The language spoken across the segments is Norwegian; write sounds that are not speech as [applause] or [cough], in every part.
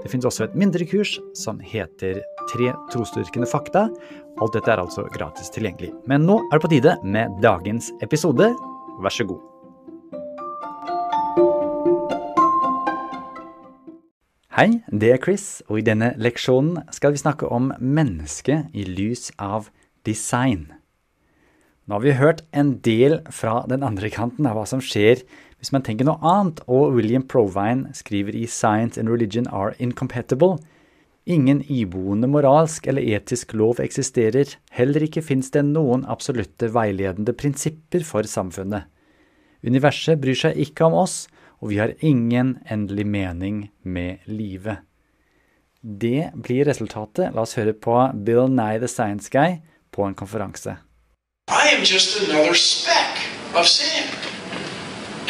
Det finnes også et mindre kurs som heter Tre trosdyrkende fakta. Alt dette er altså gratis tilgjengelig. Men nå er det på tide med dagens episode. Vær så god. Hei, det er Chris, og i denne leksjonen skal vi snakke om mennesket i lys av design. Nå har vi hørt en del fra den andre kanten av hva som skjer hvis man tenker noe annet, og William Provine skriver i Science and Religion Are Incompatible, ingen iboende moralsk eller etisk lov eksisterer, heller ikke fins det noen absolutte veiledende prinsipper for samfunnet. Universet bryr seg ikke om oss, og vi har ingen endelig mening med livet. Det blir resultatet. La oss høre på Bill Nye the Science Guy på en konferanse. I am just another speck of sand.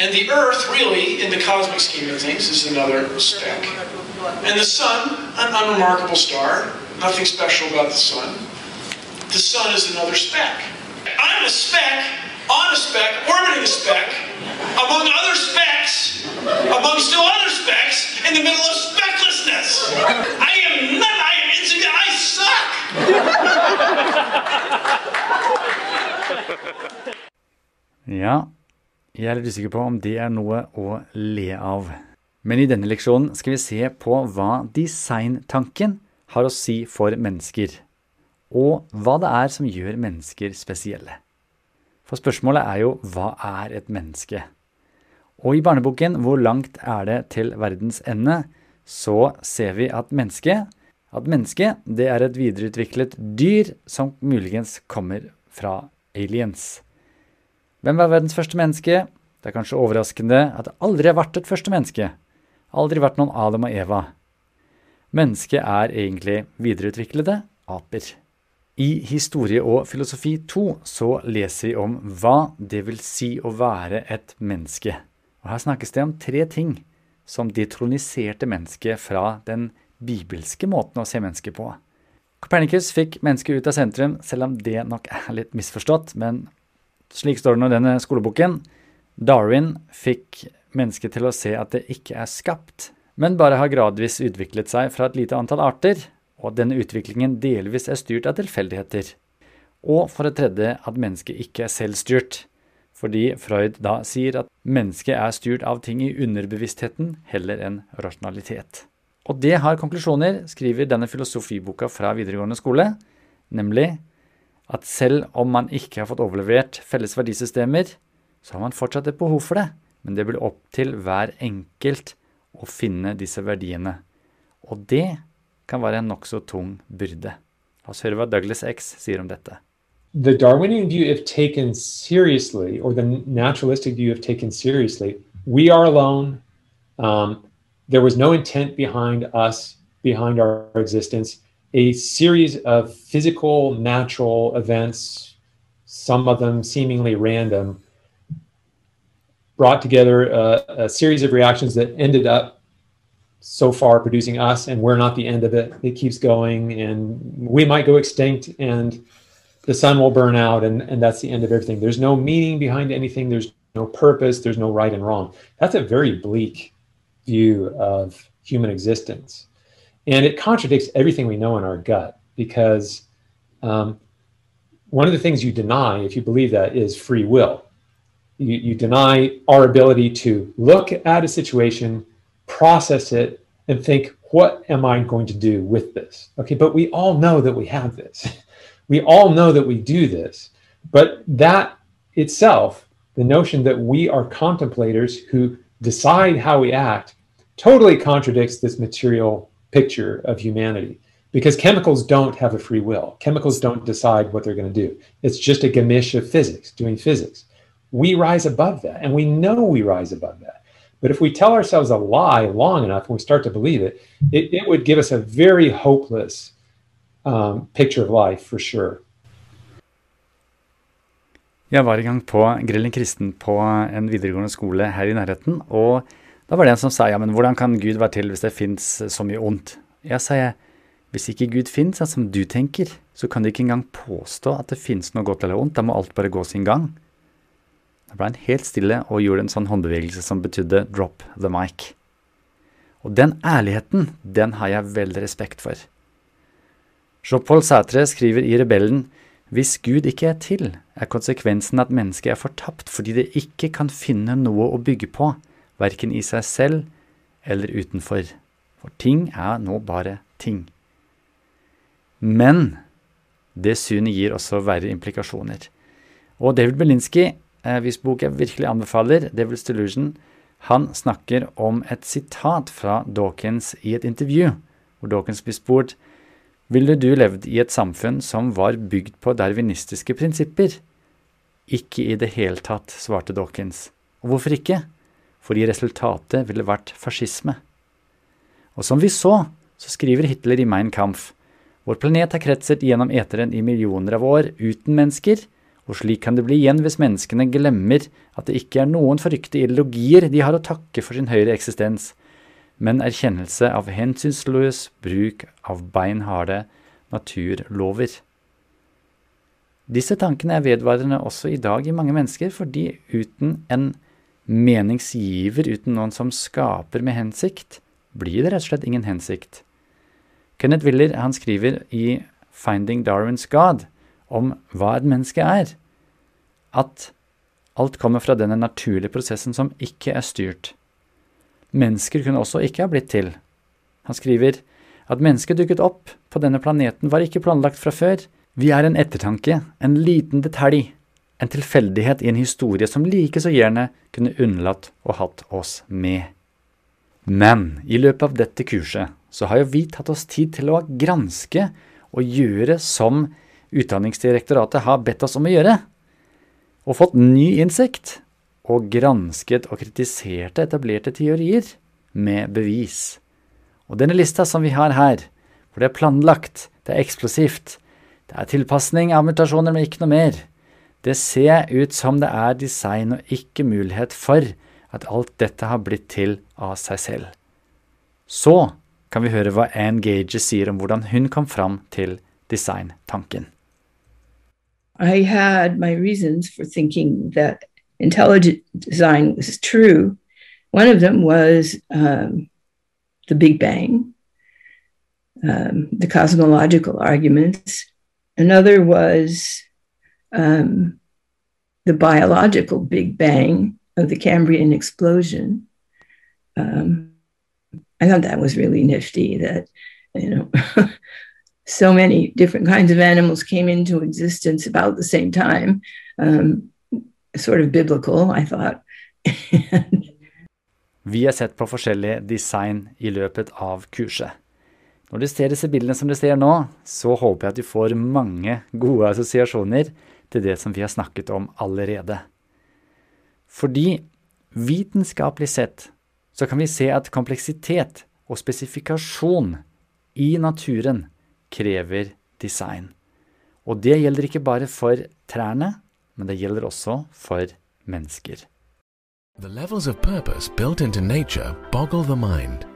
And the Earth, really, in the cosmic scheme of things, is another speck. And the Sun, an unremarkable star, nothing special about the Sun. The Sun is another speck. I'm a speck on a speck, orbiting a speck, among other specks, among still other specks, in the middle of specklessness. I am not, I am insignificant, I suck! Ja, jeg er litt usikker på om det er noe å le av. Men i denne leksjonen skal vi se på hva designtanken har å si for mennesker, og hva det er som gjør mennesker spesielle. For spørsmålet er jo hva er et menneske? Og i barneboken Hvor langt er det til verdens ende? så ser vi at mennesket at menneske, er et videreutviklet dyr som muligens kommer fra aliens. Hvem var verdens første menneske? Det er kanskje overraskende at det aldri har vært et første menneske. Aldri vært noen Adam og Eva. Mennesket er egentlig videreutviklede aper. I Historie og filosofi 2 så leser vi om hva det vil si å være et menneske. Og Her snakkes det om tre ting som detroniserte mennesket fra den bibelske måten å se mennesket på. Copernicus fikk mennesket ut av sentrum, selv om det nok er litt misforstått, men slik står det nå i denne skoleboken. Darwin fikk mennesket til å se at det ikke er skapt, men bare har gradvis utviklet seg fra et lite antall arter, og at denne utviklingen delvis er styrt av tilfeldigheter. Og for det tredje at mennesket ikke er selvstyrt, fordi Freud da sier at mennesket er styrt av ting i underbevisstheten heller enn rasjonalitet. Og det har konklusjoner, skriver denne filosofiboka fra videregående skole, nemlig at selv om man ikke har fått overlevert felles verdisystemer, så har man fortsatt et behov for det, men det blir opp til hver enkelt å finne disse verdiene. Og det kan være en nokså tung byrde. La oss høre hva Douglas X sier om dette. The Darwinian view, if taken seriously, or the naturalistic view, if taken seriously, we are alone. Um, there was no intent behind us, behind our existence. a series of physical, natural events, some of them seemingly random, brought together a, a, series of reactions that ended up so far producing us, and we're not the end of it. It keeps going, and we might go extinct, and the sun will burn out, and, and that's the end of everything. There's no meaning behind anything, there's no purpose, there's no right and wrong. That's a very bleak view of human existence. And it contradicts everything we know in our gut because um, one of the things you deny, if you believe that, is free will. You, you deny our ability to look at a situation, process it, and think, what am I going to do with this? Okay, but we all know that we have this. [laughs] We all know that we do this. But that itself, the notion that we are contemplators who decide how we act, totally contradicts this material picture of humanity because chemicals don't have a free will. Chemicals don't decide what they're going to do. It's just a gamish of physics, doing physics. We rise above that, and we know we rise above that. But if we tell ourselves a lie long enough and we start to believe it, it, it would give us a very hopeless um, picture of life for sure. Jeg var en gang på Grillen kristen på en videregående skole her i nærheten, og da var det en som sa ja, men hvordan kan Gud være til hvis det fins så mye ondt? Jeg sa jeg, hvis ikke Gud fins som du tenker, så kan du ikke engang påstå at det fins noe godt eller ondt, da må alt bare gå sin gang. Da ble han helt stille og gjorde en sånn håndbevegelse som betydde drop the mic. Og den ærligheten, den har jeg veldig respekt for. Jean-Paul Sætre skriver i Rebellen hvis Gud ikke er til, er konsekvensen at mennesket er fortapt fordi det ikke kan finne noe å bygge på, verken i seg selv eller utenfor. For ting er nå bare ting. Men det synet gir også verre implikasjoner. Og David Belinsky, hvis bok jeg virkelig anbefaler, Devil's Delusion, han snakker om et sitat fra Dawkins i et intervju, hvor Dawkins blir spurt ville du levd i et samfunn som var bygd på darwinistiske prinsipper? Ikke i det hele tatt, svarte Dawkins. Og hvorfor ikke? Fordi resultatet ville vært fascisme. Og som vi så, så skriver Hitler i Mein Kampf, vår planet har kretset gjennom eteren i millioner av år uten mennesker, og slik kan det bli igjen hvis menneskene glemmer at det ikke er noen forrykte ideologier de har å takke for sin høyere eksistens, men erkjennelse av hensynsløs bruk av beinharde naturlover. Disse tankene er vedvarende også i dag i mange mennesker, fordi uten en meningsgiver, uten noen som skaper med hensikt, blir det rett og slett ingen hensikt. Kenneth Willer han skriver i Finding Darwin's God om hva et menneske er, at alt kommer fra denne naturlige prosessen som ikke er styrt. Mennesker kunne også ikke ha blitt til. Han skriver at mennesket dukket opp på denne planeten var ikke planlagt fra før. Vi er en ettertanke, en liten detalj, en tilfeldighet i en historie som like så gjerne kunne unnlatt å hatt oss med. Men i løpet av dette kurset så har jo vi tatt oss tid til å granske og gjøre som Utdanningsdirektoratet har bedt oss om å gjøre, og fått ny innsikt og gransket og kritiserte etablerte teorier med bevis. Og denne lista som vi har her, hvor det er planlagt, det er eksplosivt, det er tilpasning av mutasjoner, men ikke noe mer, det ser ut som det er design og ikke mulighet for at alt dette har blitt til av seg selv. Så kan vi høre hva Anne Gage sier om hvordan hun kom fram til designtanken. I had my reasons for thinking that intelligent design was true. One of them was um, the Big Bang, um, the cosmological arguments. Another was um, the biological Big Bang of the Cambrian explosion. Um, I thought that was really nifty that, you know, [laughs] so many different kinds of animals came into existence about the same time. Um, sort of biblical, I thought. [laughs] Vi har sett på forskjellige design i løpet av kurset. Når du ser disse bildene som du ser nå, så håper jeg at du får mange gode assosiasjoner til det som vi har snakket om allerede. Fordi vitenskapelig sett så kan vi se at kompleksitet og spesifikasjon i naturen krever design. Og det gjelder ikke bare for trærne, men det gjelder også for mennesker. The levels of purpose built into nature boggle the mind.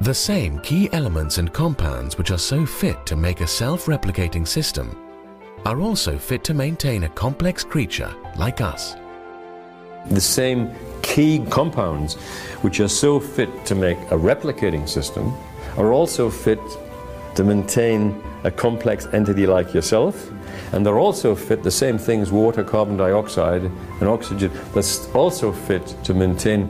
The same key elements and compounds which are so fit to make a self-replicating system are also fit to maintain a complex creature like us. The same key compounds which are so fit to make a replicating system are also fit to maintain a complex entity like yourself and they're also fit the same things water, carbon dioxide, and oxygen that's also fit to maintain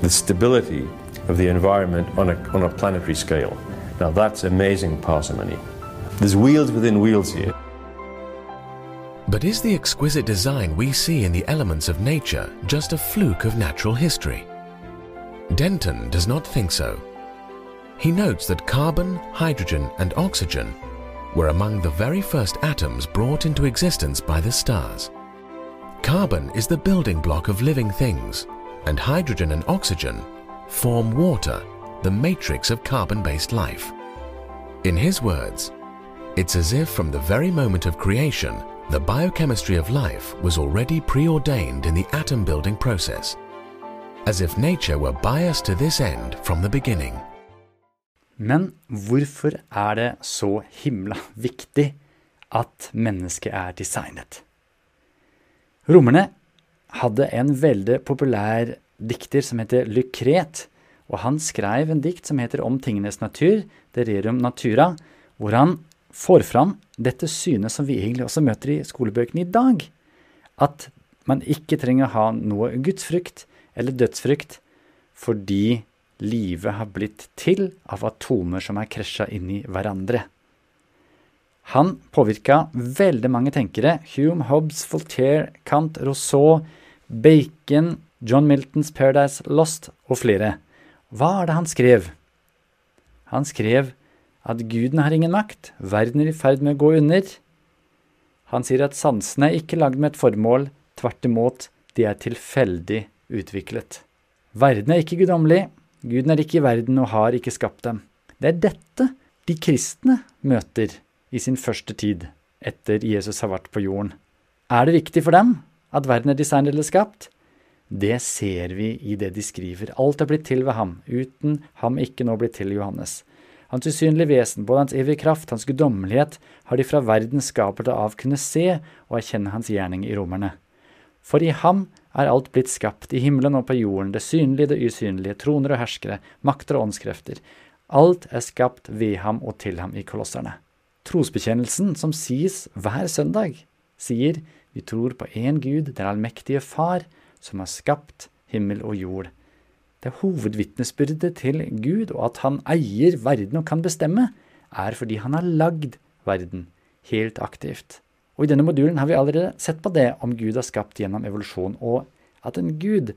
the stability of the environment on a, on a planetary scale. Now that's amazing parsimony. There's wheels within wheels here. But is the exquisite design we see in the elements of nature just a fluke of natural history? Denton does not think so. He notes that carbon, hydrogen, and oxygen were among the very first atoms brought into existence by the stars. Carbon is the building block of living things, and hydrogen and oxygen form water, the matrix of carbon-based life. In his words, it's as if from the very moment of creation, The biochemistry of life was already preordained in the atom building process, as if nature were biased to this end from the beginning. Men hvorfor er det så himla viktig at mennesket er designet? Romerne hadde en veldig populær dikter som heter Lykret, og han skrev en dikt som heter Om tingenes natur, Dererum natura, hvor han får fram dette synet som vi egentlig også møter i skolebøkene i dag. At man ikke trenger å ha noe gudsfrykt eller dødsfrykt fordi livet har blitt til av atomer som er krasja inn i hverandre. Han påvirka veldig mange tenkere. Hume, Hobbes, Voltaire, Kant, Rousseau, Bacon, John Miltons Paradise Lost og flere. Hva er det han skrev? Han skrev at guden har ingen makt, verden er i ferd med å gå under. Han sier at sansene er ikke lagd med et formål, tvert imot, de er tilfeldig utviklet. Verden er ikke guddommelig, guden er ikke i verden og har ikke skapt dem. Det er dette de kristne møter i sin første tid etter Jesus har vært på jorden. Er det viktig for dem at verden er designet eller skapt? Det ser vi i det de skriver. Alt er blitt til ved ham. Uten ham ikke nå blitt til Johannes. Hans usynlige vesen, både hans evige kraft, hans guddommelighet, har de fra verdens skapelse av kunnet se og erkjenne hans gjerning i romerne. For i ham er alt blitt skapt, i himmelen og på jorden, det synlige, det usynlige, troner og herskere, makter og åndskrefter. Alt er skapt ved ham og til ham i kolosserne. Trosbekjennelsen, som sies hver søndag, sier vi tror på én Gud, den allmektige Far, som har skapt himmel og jord. Det hovedvitnesbyrdet til Gud, og at han eier verden og kan bestemme, er fordi han har lagd verden helt aktivt. Og I denne modulen har vi allerede sett på det om Gud har skapt gjennom evolusjon, og at en Gud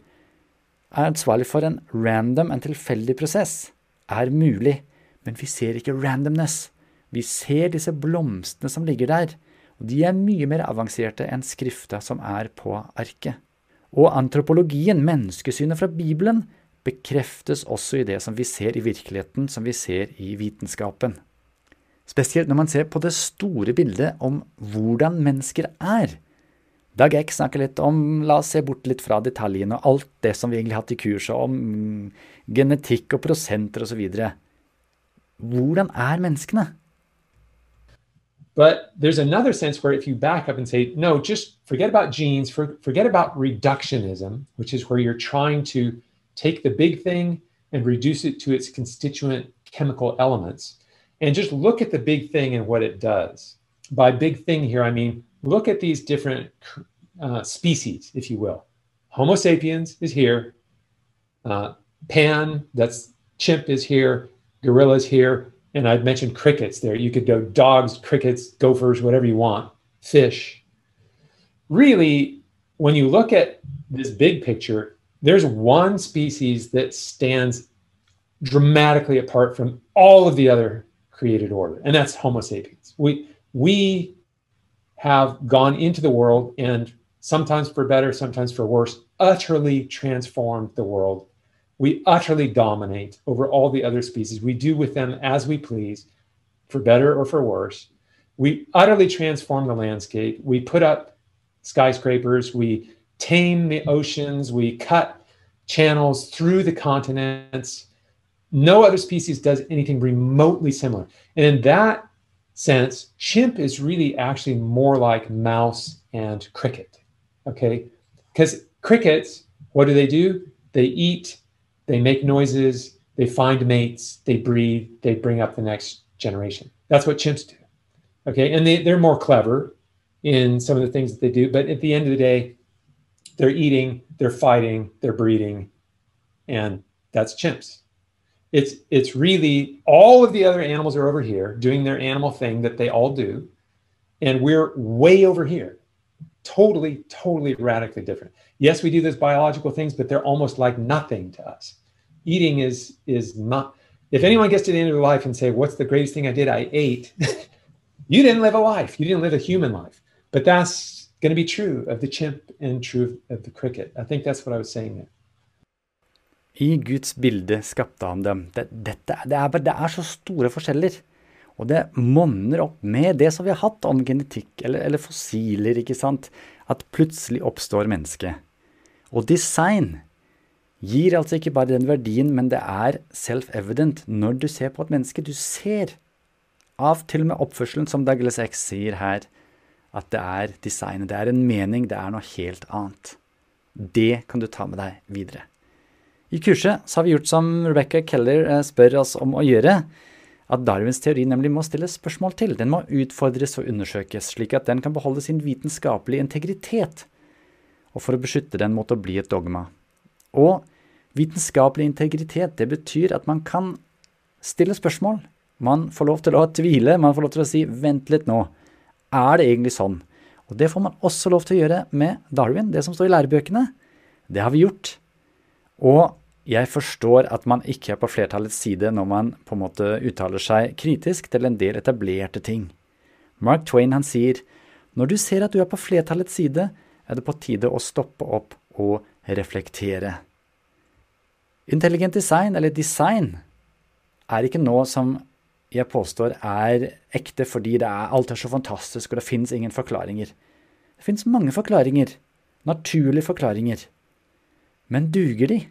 er ansvarlig for en random, en tilfeldig prosess, er mulig, men vi ser ikke randomness. Vi ser disse blomstene som ligger der, og de er mye mer avanserte enn skrifta som er på arket. Og antropologien, menneskesynet fra Bibelen, bekreftes også i det som vi ser i virkeligheten, som vi ser i vitenskapen. Spesielt når man ser på det store bildet om hvordan mennesker er. Dag X snakker litt om La oss se bort litt fra detaljene og alt det som vi egentlig har hatt i kurset om genetikk og prosenter osv. Hvordan er menneskene? But there's another sense where if you back up and say, no, just forget about genes, for, forget about reductionism, which is where you're trying to take the big thing and reduce it to its constituent chemical elements, and just look at the big thing and what it does. By big thing here, I mean look at these different uh, species, if you will. Homo sapiens is here. Uh, Pan, that's chimp, is here. Gorillas here. And I've mentioned crickets there. You could go dogs, crickets, gophers, whatever you want, fish. Really, when you look at this big picture, there's one species that stands dramatically apart from all of the other created order, and that's Homo sapiens. We we have gone into the world and sometimes for better, sometimes for worse, utterly transformed the world. We utterly dominate over all the other species. We do with them as we please, for better or for worse. We utterly transform the landscape. We put up skyscrapers. We tame the oceans, we cut channels through the continents. No other species does anything remotely similar. And in that sense, chimp is really actually more like mouse and cricket. Okay. Because crickets, what do they do? They eat, they make noises, they find mates, they breed, they bring up the next generation. That's what chimps do. Okay. And they, they're more clever in some of the things that they do. But at the end of the day, they're eating, they're fighting, they're breeding, and that's chimps. It's it's really all of the other animals are over here doing their animal thing that they all do, and we're way over here. Totally, totally radically different. Yes, we do those biological things, but they're almost like nothing to us. Eating is is not if anyone gets to the end of their life and say, What's the greatest thing I did? I ate, [laughs] you didn't live a life. You didn't live a human life. But that's going to be true of the chimp and true of the cricket. I think that's what I was saying there. I Guds bilde skapte han dem. Det, dette, det, er, det er så store forskjeller. Og det monner opp med det som vi har hatt om genetikk, eller, eller fossiler, ikke sant, at plutselig oppstår mennesket. Og design gir altså ikke bare den verdien, men det er self-evident når du ser på et menneske. Du ser av til og med oppførselen, som Douglas X sier her, at det er designet. Det er en mening, det er noe helt annet. Det kan du ta med deg videre. I kurset så har vi gjort som Rebecca Keller eh, spør oss om å gjøre, at Darwins teori nemlig må stilles spørsmål til. Den må utfordres og undersøkes, slik at den kan beholde sin vitenskapelige integritet, og for å beskytte den mot å bli et dogma. Og vitenskapelig integritet, det betyr at man kan stille spørsmål. Man får lov til å tvile, man får lov til å si 'vent litt nå', er det egentlig sånn? Og det får man også lov til å gjøre med Darwin, det som står i lærebøkene. Det har vi gjort. Og jeg forstår at man ikke er på flertallets side når man på en måte uttaler seg kritisk til en del etablerte ting. Mark Twain han sier når du ser at du er på flertallets side, er det på tide å stoppe opp og reflektere. Intelligent design, eller design, er ikke noe som jeg påstår er ekte fordi det er, alt er så fantastisk og det finnes ingen forklaringer. Det finnes mange forklaringer, naturlige forklaringer. Men duger de?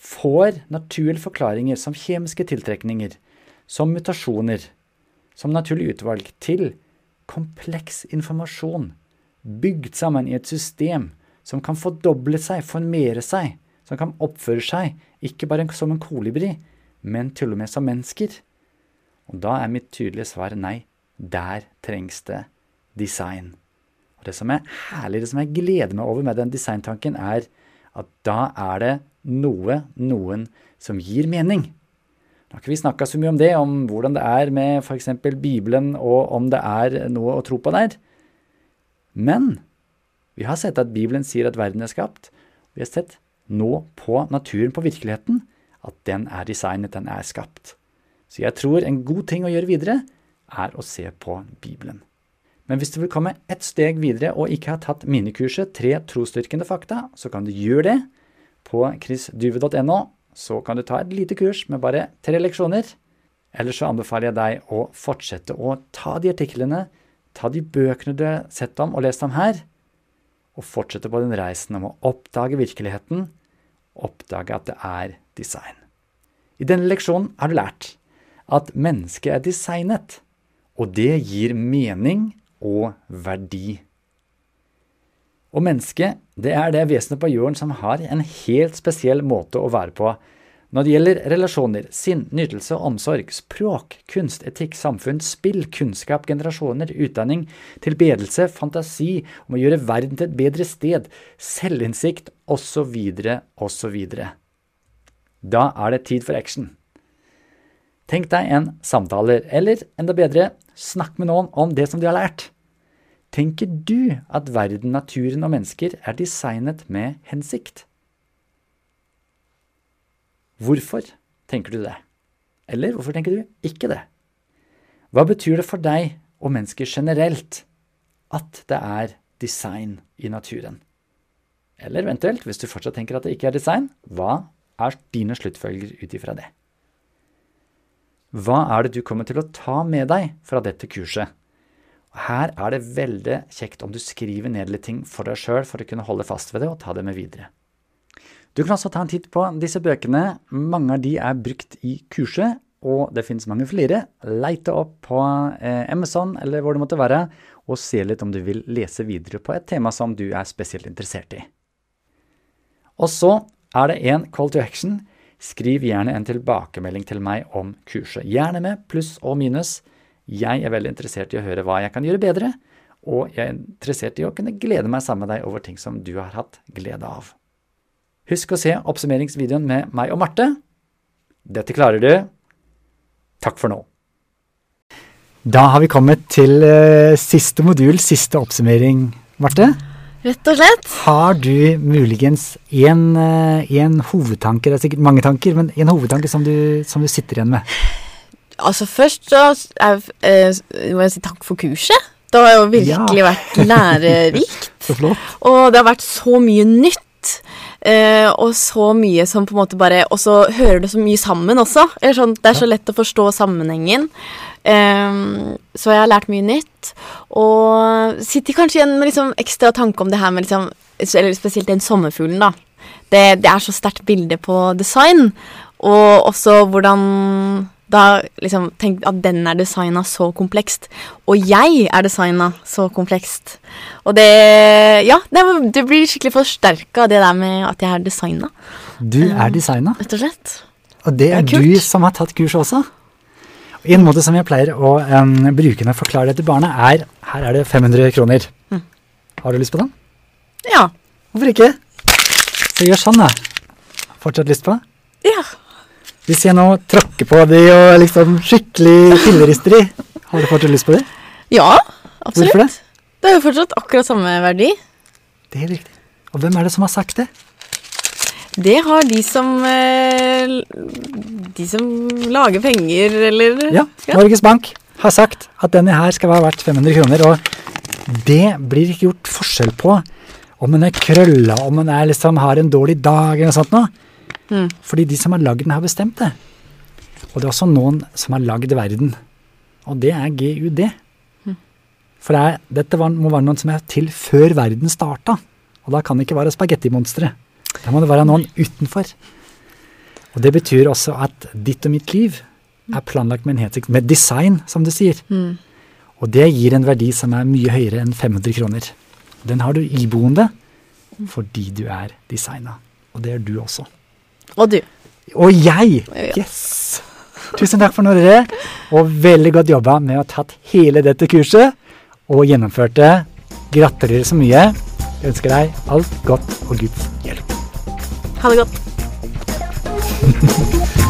Får naturlige forklaringer som kjemiske tiltrekninger, som mutasjoner, som naturlig utvalg, til kompleks informasjon, bygd sammen i et system som kan fordoble seg, formere seg, som kan oppføre seg, ikke bare som en kolibri, men til og med som mennesker. Og da er mitt tydelige svar nei. Der trengs det design. Og det som er herlig, det som jeg gleder meg over med den designtanken, er at da er det noe, noen, som gir mening. Nå har ikke vi snakka så mye om det, om hvordan det er med f.eks. Bibelen, og om det er noe å tro på der. Men vi har sett at Bibelen sier at verden er skapt. Vi har sett nå på naturen, på virkeligheten, at den er designet, den er skapt. Så jeg tror en god ting å gjøre videre er å se på Bibelen. Men hvis du vil komme et steg videre og ikke har tatt minikurset Tre trosstyrkende fakta, så kan du gjøre det på chrisduve.no så kan du ta et lite kurs med bare tre leksjoner. Eller så anbefaler jeg deg å fortsette å ta de artiklene, ta de bøkene du har sett om og lest om her, og fortsette på den reisen om å oppdage virkeligheten, oppdage at det er design. I denne leksjonen har du lært at mennesket er designet, og det gir mening og verdi. Og mennesket, det er det vesenet på jorden som har en helt spesiell måte å være på når det gjelder relasjoner, sinn, nytelse og omsorg, språk, kunst, etikk, samfunn, spill, kunnskap, generasjoner, utdanning, tilbedelse, fantasi, om å gjøre verden til et bedre sted, selvinnsikt osv., osv. Da er det tid for action. Tenk deg en samtaler, eller enda bedre, snakk med noen om det som du har lært. Tenker du at verden, naturen og mennesker er designet med hensikt? Hvorfor tenker du det? Eller hvorfor tenker du ikke det? Hva betyr det for deg og mennesker generelt at det er design i naturen? Eller eventuelt, hvis du fortsatt tenker at det ikke er design, hva er dine sluttfølger ut ifra det? Hva er det du kommer til å ta med deg fra dette kurset? Her er det veldig kjekt om du skriver ned litt ting for deg sjøl for å kunne holde fast ved det og ta det med videre. Du kan også ta en titt på disse bøkene. Mange av de er brukt i kurset, og det finnes mange flere. Leite opp på eh, Amazon eller hvor det måtte være, og se litt om du vil lese videre på et tema som du er spesielt interessert i. Og så er det en call to action. Skriv gjerne en tilbakemelding til meg om kurset. Gjerne med pluss og minus. Jeg er veldig interessert i å høre hva jeg kan gjøre bedre, og jeg er interessert i å kunne glede meg sammen med deg over ting som du har hatt glede av. Husk å se oppsummeringsvideoen med meg og Marte. Dette klarer du. Takk for nå. Da har vi kommet til uh, siste modul, siste oppsummering, Marte. Rett og slett. Har du muligens en, uh, en hovedtanke, det er sikkert mange tanker, men en hovedtanke som du, som du sitter igjen med? Altså Først så er, eh, må jeg si takk for kurset. Det har jo virkelig ja. vært lærerikt. [laughs] Og det har vært så mye nytt eh, og så mye som på en måte bare Og så hører det så mye sammen også. Sånn, det er så lett å forstå sammenhengen. Eh, så jeg har lært mye nytt. Og sitter kanskje igjen med liksom ekstra tanke om det her med liksom Eller spesielt den sommerfuglen, da. Det, det er så sterkt bilde på design. Og også hvordan da liksom Tenk at den er designa så komplekst. Og jeg er designa så komplekst. Og det Ja, det, det blir skikkelig forsterka, det der med at jeg er designa. Du er designa, Rett og slett. og det er Det er du som har tatt kurs også. Og En måte som jeg pleier å um, bruke når jeg forklarer det til barna, er her er det 500 kroner. Mm. Har du lyst på den? Ja. Hvorfor ikke? Så gjør sånn, da. Fortsatt lyst på? Ja. Hvis jeg nå tråkker på de og liksom skikkelig fillerister de, har du fortsatt lyst på de? Ja, absolutt. Hvorfor det? Det er jo fortsatt akkurat samme verdi. Det er riktig. Og hvem er det som har sagt det? Det har de som eh, De som lager penger, eller Ja, Norges Bank har sagt at denne her skal være verdt 500 kroner, og det blir ikke gjort forskjell på om den er krølla, om den liksom har en dårlig dag eller noe sånt noe. Mm. Fordi de som har lagd den, har bestemt det. Og det er også noen som har lagd verden, og det er GUD. For det er, dette var, må være noen som er til før verden starta, og da kan det ikke være spagettimonstre. Da må det være noen utenfor. Og det betyr også at ditt og mitt liv er planlagt med en hensikt, med design, som du sier. Mm. Og det gir en verdi som er mye høyere enn 500 kroner. Den har du iboende fordi du er designa. Og det er du også. Og du. Og jeg! Yes! Tusen takk for nå, dere. Og veldig godt jobba med å ha tatt hele dette kurset og gjennomført det. Gratulerer så mye. Jeg ønsker deg alt godt og Guds hjelp. Ha det godt. [laughs]